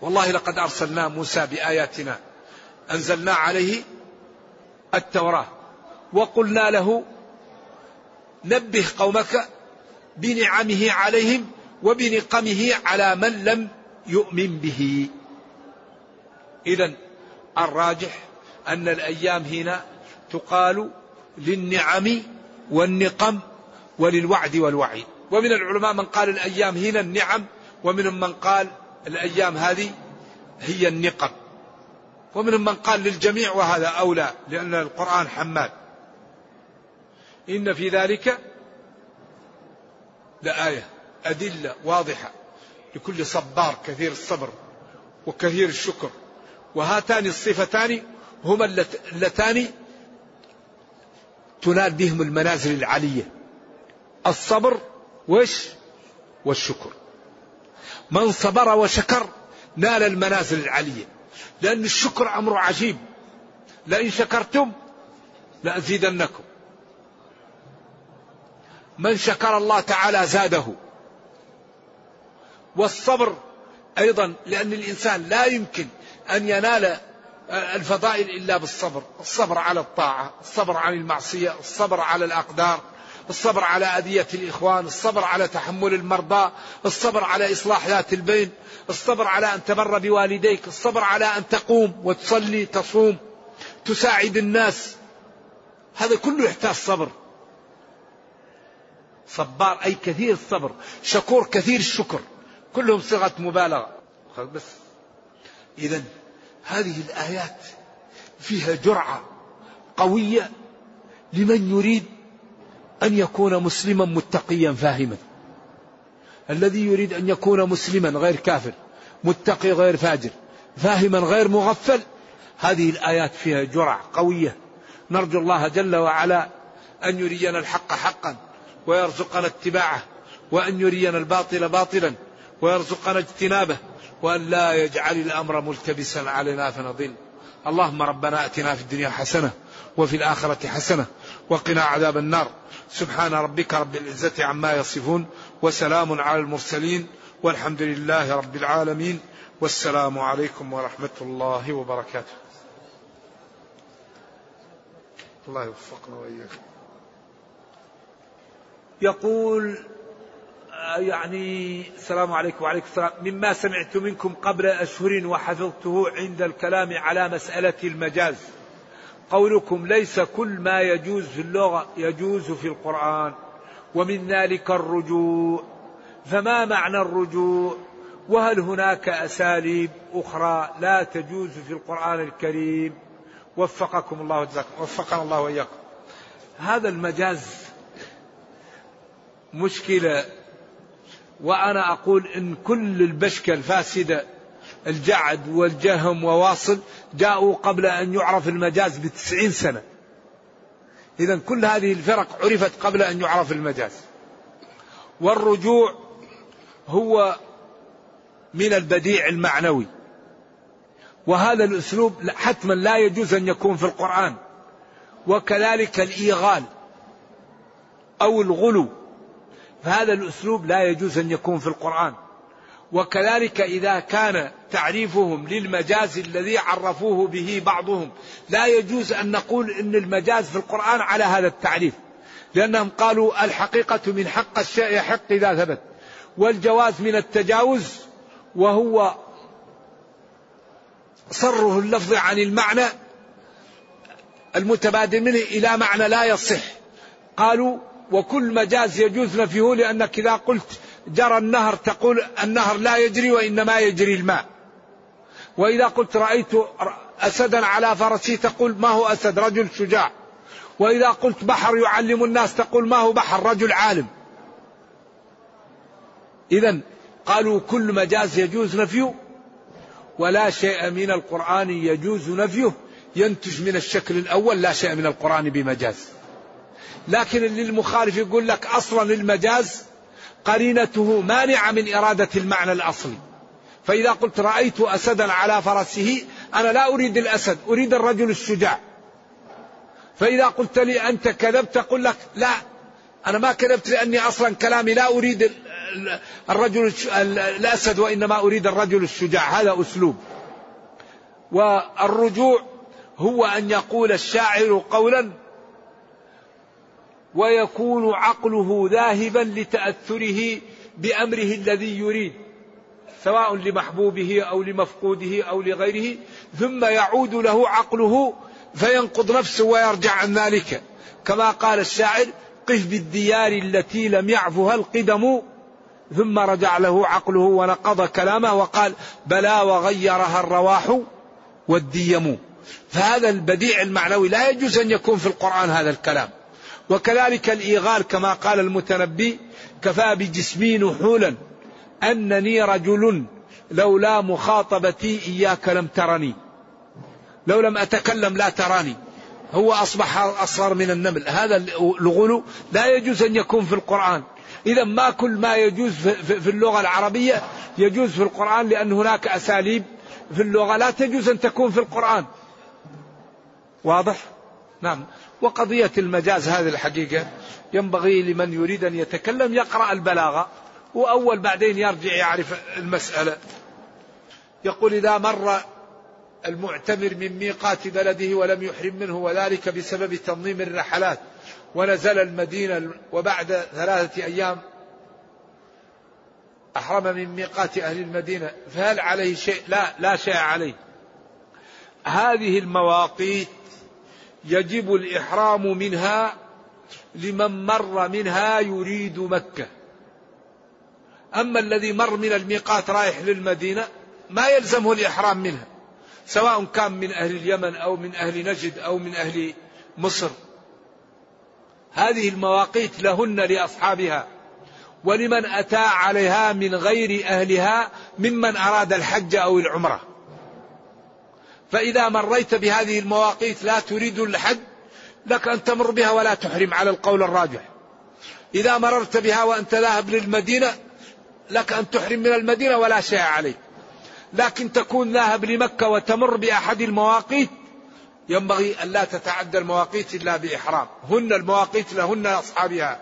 والله لقد أرسلنا موسى بآياتنا. أنزلنا عليه التوراة. وقلنا له نبه قومك بنعمه عليهم وبنقمه على من لم يؤمن به. إذا الراجح أن الأيام هنا تقال للنعم والنقم وللوعد والوعيد. ومن العلماء من قال الأيام هنا النعم ومنهم من قال الأيام هذه هي النقم. ومنهم من قال للجميع وهذا أولى لأن القرآن حماد. إن في ذلك لآية أدلة واضحة لكل صبار كثير الصبر وكثير الشكر. وهاتان الصفتان هما اللتان تنال بهم المنازل العالية الصبر وش؟ والشكر. من صبر وشكر نال المنازل العالية لأن الشكر أمر عجيب. لئن شكرتم لأزيدنكم. من شكر الله تعالى زاده. والصبر أيضا لأن الإنسان لا يمكن أن ينال الفضائل إلا بالصبر الصبر على الطاعة الصبر عن المعصية الصبر على الأقدار الصبر على أذية الإخوان الصبر على تحمل المرضى الصبر على إصلاح ذات البين الصبر على أن تبر بوالديك الصبر على أن تقوم وتصلي تصوم تساعد الناس. هذا كله يحتاج صبر. صبار أي كثير الصبر شكور كثير الشكر. كلهم صيغة مبالغة. بس. إذا هذه الآيات فيها جرعة قوية لمن يريد أن يكون مسلما متقيا فاهما. الذي يريد أن يكون مسلما غير كافر متقي غير فاجر فاهما غير مغفل هذه الآيات فيها جرعة قوية. نرجو الله جل وعلا أن يرينا الحق حقا ويرزقنا اتباعه وأن يرينا الباطل باطلا ويرزقنا اجتنابه. وأن لا يجعل الأمر ملتبسا علينا فنضل. اللهم ربنا أتنا في الدنيا حسنة وفي الآخرة حسنة وقنا عذاب النار. سبحان ربك رب العزة عما يصفون وسلام على المرسلين والحمد لله رب العالمين. والسلام عليكم ورحمة الله وبركاته. الله يوفقنا وإياكم. يقول يعني السلام عليكم وعليكم السلام. مما سمعت منكم قبل أشهر وحفظته عند الكلام على مسألة المجاز. قولكم ليس كل ما يجوز في اللغة يجوز في القرآن ومن ذلك الرجوع. فما معنى الرجوع؟ وهل هناك أساليب أخرى لا تجوز في القرآن الكريم؟ وفقكم الله وفقنا الله وإياكم. هذا المجاز مشكلة وأنا أقول إن كل البشكة الفاسدة الجعد والجهم وواصل جاءوا قبل أن يعرف المجاز بتسعين سنة. إذا كل هذه الفرق عرفت قبل أن يعرف المجاز. والرجوع هو من البديع المعنوي. وهذا الأسلوب حتما لا يجوز أن يكون في القرآن. وكذلك الإيغال أو الغلو. فهذا الأسلوب لا يجوز أن يكون في القرآن. وكذلك إذا كان تعريفهم للمجاز الذي عرفوه به بعضهم لا يجوز أن نقول أن المجاز في القرآن على هذا التعريف لأنهم قالوا الحقيقة من حق الشيء يحق إذا ثبت والجواز من التجاوز وهو صره اللفظ عن المعنى المتبادل منه إلى معنى لا يصح. قالوا وكل مجاز يجوز نفيه لأنك إذا قلت جرى النهر تقول النهر لا يجري وإنما يجري الماء. وإذا قلت رأيت أسدا على فرسه تقول ما هو أسد؟ رجل شجاع. وإذا قلت بحر يعلم الناس تقول ما هو بحر؟ رجل عالم. إذا قالوا كل مجاز يجوز نفيه ولا شيء من القرآن يجوز نفيه ينتج من الشكل الأول لا شيء من القرآن بمجاز. لكن اللي المخالف يقول لك أصلا المجاز قرينته مانعة من إرادة المعنى الأصلي. فإذا قلت رأيت أسدا على فرسه أنا لا أريد الأسد أريد الرجل الشجاع. فإذا قلت لي أنت كذبت أقول لك لا أنا ما كذبت لأني أصلا كلامي لا أريد الرجل الأسد وإنما أريد الرجل الشجاع. هذا أسلوب. والرجوع هو أن يقول الشاعر قولا ويكون عقله ذاهبا لتأثره بأمره الذي يريد سواء لمحبوبه أو لمفقوده أو لغيره ثم يعود له عقله فينقض نفسه ويرجع عن ذلك. كما قال الشاعر قف بالديار التي لم يعفها القدم. ثم رجع له عقله ونقض كلامه وقال بلى وغيرها الرواح والديم. فهذا البديع المعنوي لا يجوز أن يكون في القرآن هذا الكلام. وكذلك الإيغال كما قال المتنبي كفى بجسمي نحولا أنني رجل لولا مخاطبتي إياك لم ترني. لو لم أتكلم لا تراني. هو أصبح أصغر من النمل. هذا الغلو لا يجوز أن يكون في القرآن. إذا ما كل ما يجوز في اللغة العربية يجوز في القرآن لأن هناك أساليب في اللغة لا تجوز أن تكون في القرآن. واضح؟ نعم. وقضية المجاز هذه الحقيقة. ينبغي لمن يريد أن يتكلم يقرأ البلاغة وأول بعدين يرجع يعرف المسألة. يقول إذا مر المعتمر من ميقات بلده ولم يحرم منه وذلك بسبب تنظيم الرحلات ونزل المدينة وبعد ثلاثة أيام أحرم من ميقات أهل المدينة فهل عليه شيء؟ لا لا شيء عليه. هذه المواقيت يجب الإحرام منها لمن مر منها يريد مكة. أما الذي مر من الميقات رايح للمدينة ما يلزمه الإحرام منها سواء كان من أهل اليمن أو من أهل نجد أو من أهل مصر. هذه المواقيت لهن لأصحابها ولمن أتى عليها من غير أهلها ممن أراد الحج أو العمرة. فإذا مريت بهذه المواقيت لا تريد الحج لك أن تمر بها ولا تحرم على القول الراجح. إذا مررت بها وأنت ذاهب للمدينة لك أن تحرم من المدينة ولا شيء عليك. لكن تكون ذاهب لمكة وتمر بأحد المواقيت ينبغي أن لا تتعدى المواقيت إلا بإحرام. هن المواقيت لهن أصحابها.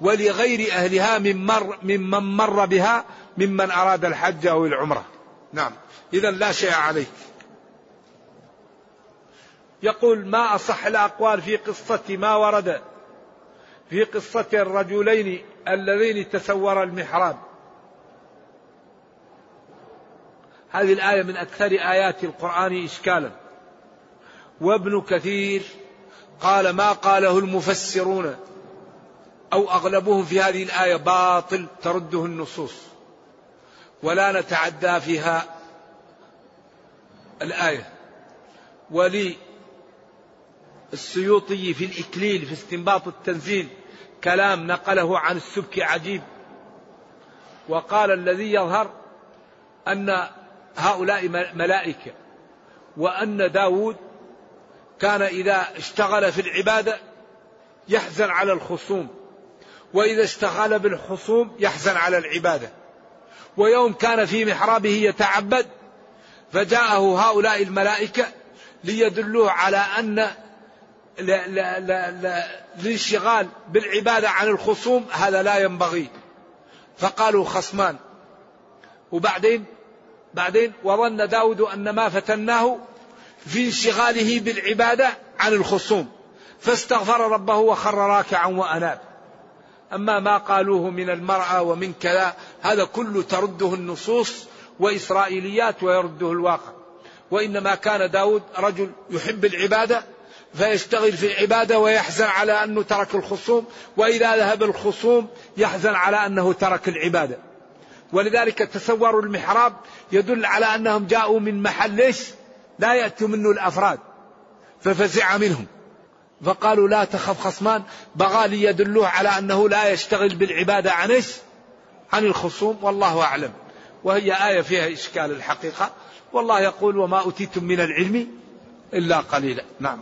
ولغير أهلها من مر ممن مر بها ممن أراد الحج أو العمرة. نعم. إذا لا شيء عليك. يقول ما أصح الأقوال في قصة ما ورد في قصة الرجلين اللذين تسورا المحراب. هذه الآية من أكثر آيات القرآن إشكالا. وابن كثير قال ما قاله المفسرون أو أغلبهم في هذه الآية باطل ترده النصوص. ولا نتعدى فيها الآية. ولي السيوطي في الإكليل في استنباط التنزيل. كلام نقله عن السبكي عجيب. وقال الذي يظهر أن هؤلاء ملائكة وأن داود كان إذا اشتغل في العبادة يحزن على الخصوم وإذا اشتغل بالخصوم يحزن على العبادة. ويوم كان في محرابه يتعبد فجاءه هؤلاء الملائكة ليدلوه على أن لا لا لا لا الانشغال بالعبادة عن الخصوم هذا لا ينبغي. فقالوا خصمان. وبعدين؟ بعدين وظن داود أن ما فتناه في انشغاله بالعبادة عن الخصوم. فاستغفر ربه وخر راكعا وأناب. أما ما قالوه من المرأة ومن كذا هذا كله ترده النصوص وإسرائيليات ويرده الواقع. وإنما كان داود رجل يحب العبادة فيشتغل في العبادة ويحزن على أنه ترك الخصوم وإذا ذهب الخصوم يحزن على أنه ترك العبادة. ولذلك تصوروا المحراب يدل على أنهم جاءوا من محل ليش لا يأتوا منه الأفراد. ففزع منهم. فقالوا لا تخف خصمان بغى ليدلوه على أنه لا يشتغل بالعبادة عن إيش؟ عن الخصوم والله أعلم. وهي آية فيها إشكال الحقيقة. والله يقول وما أوتيتم من العلم إلا قليلا. نعم.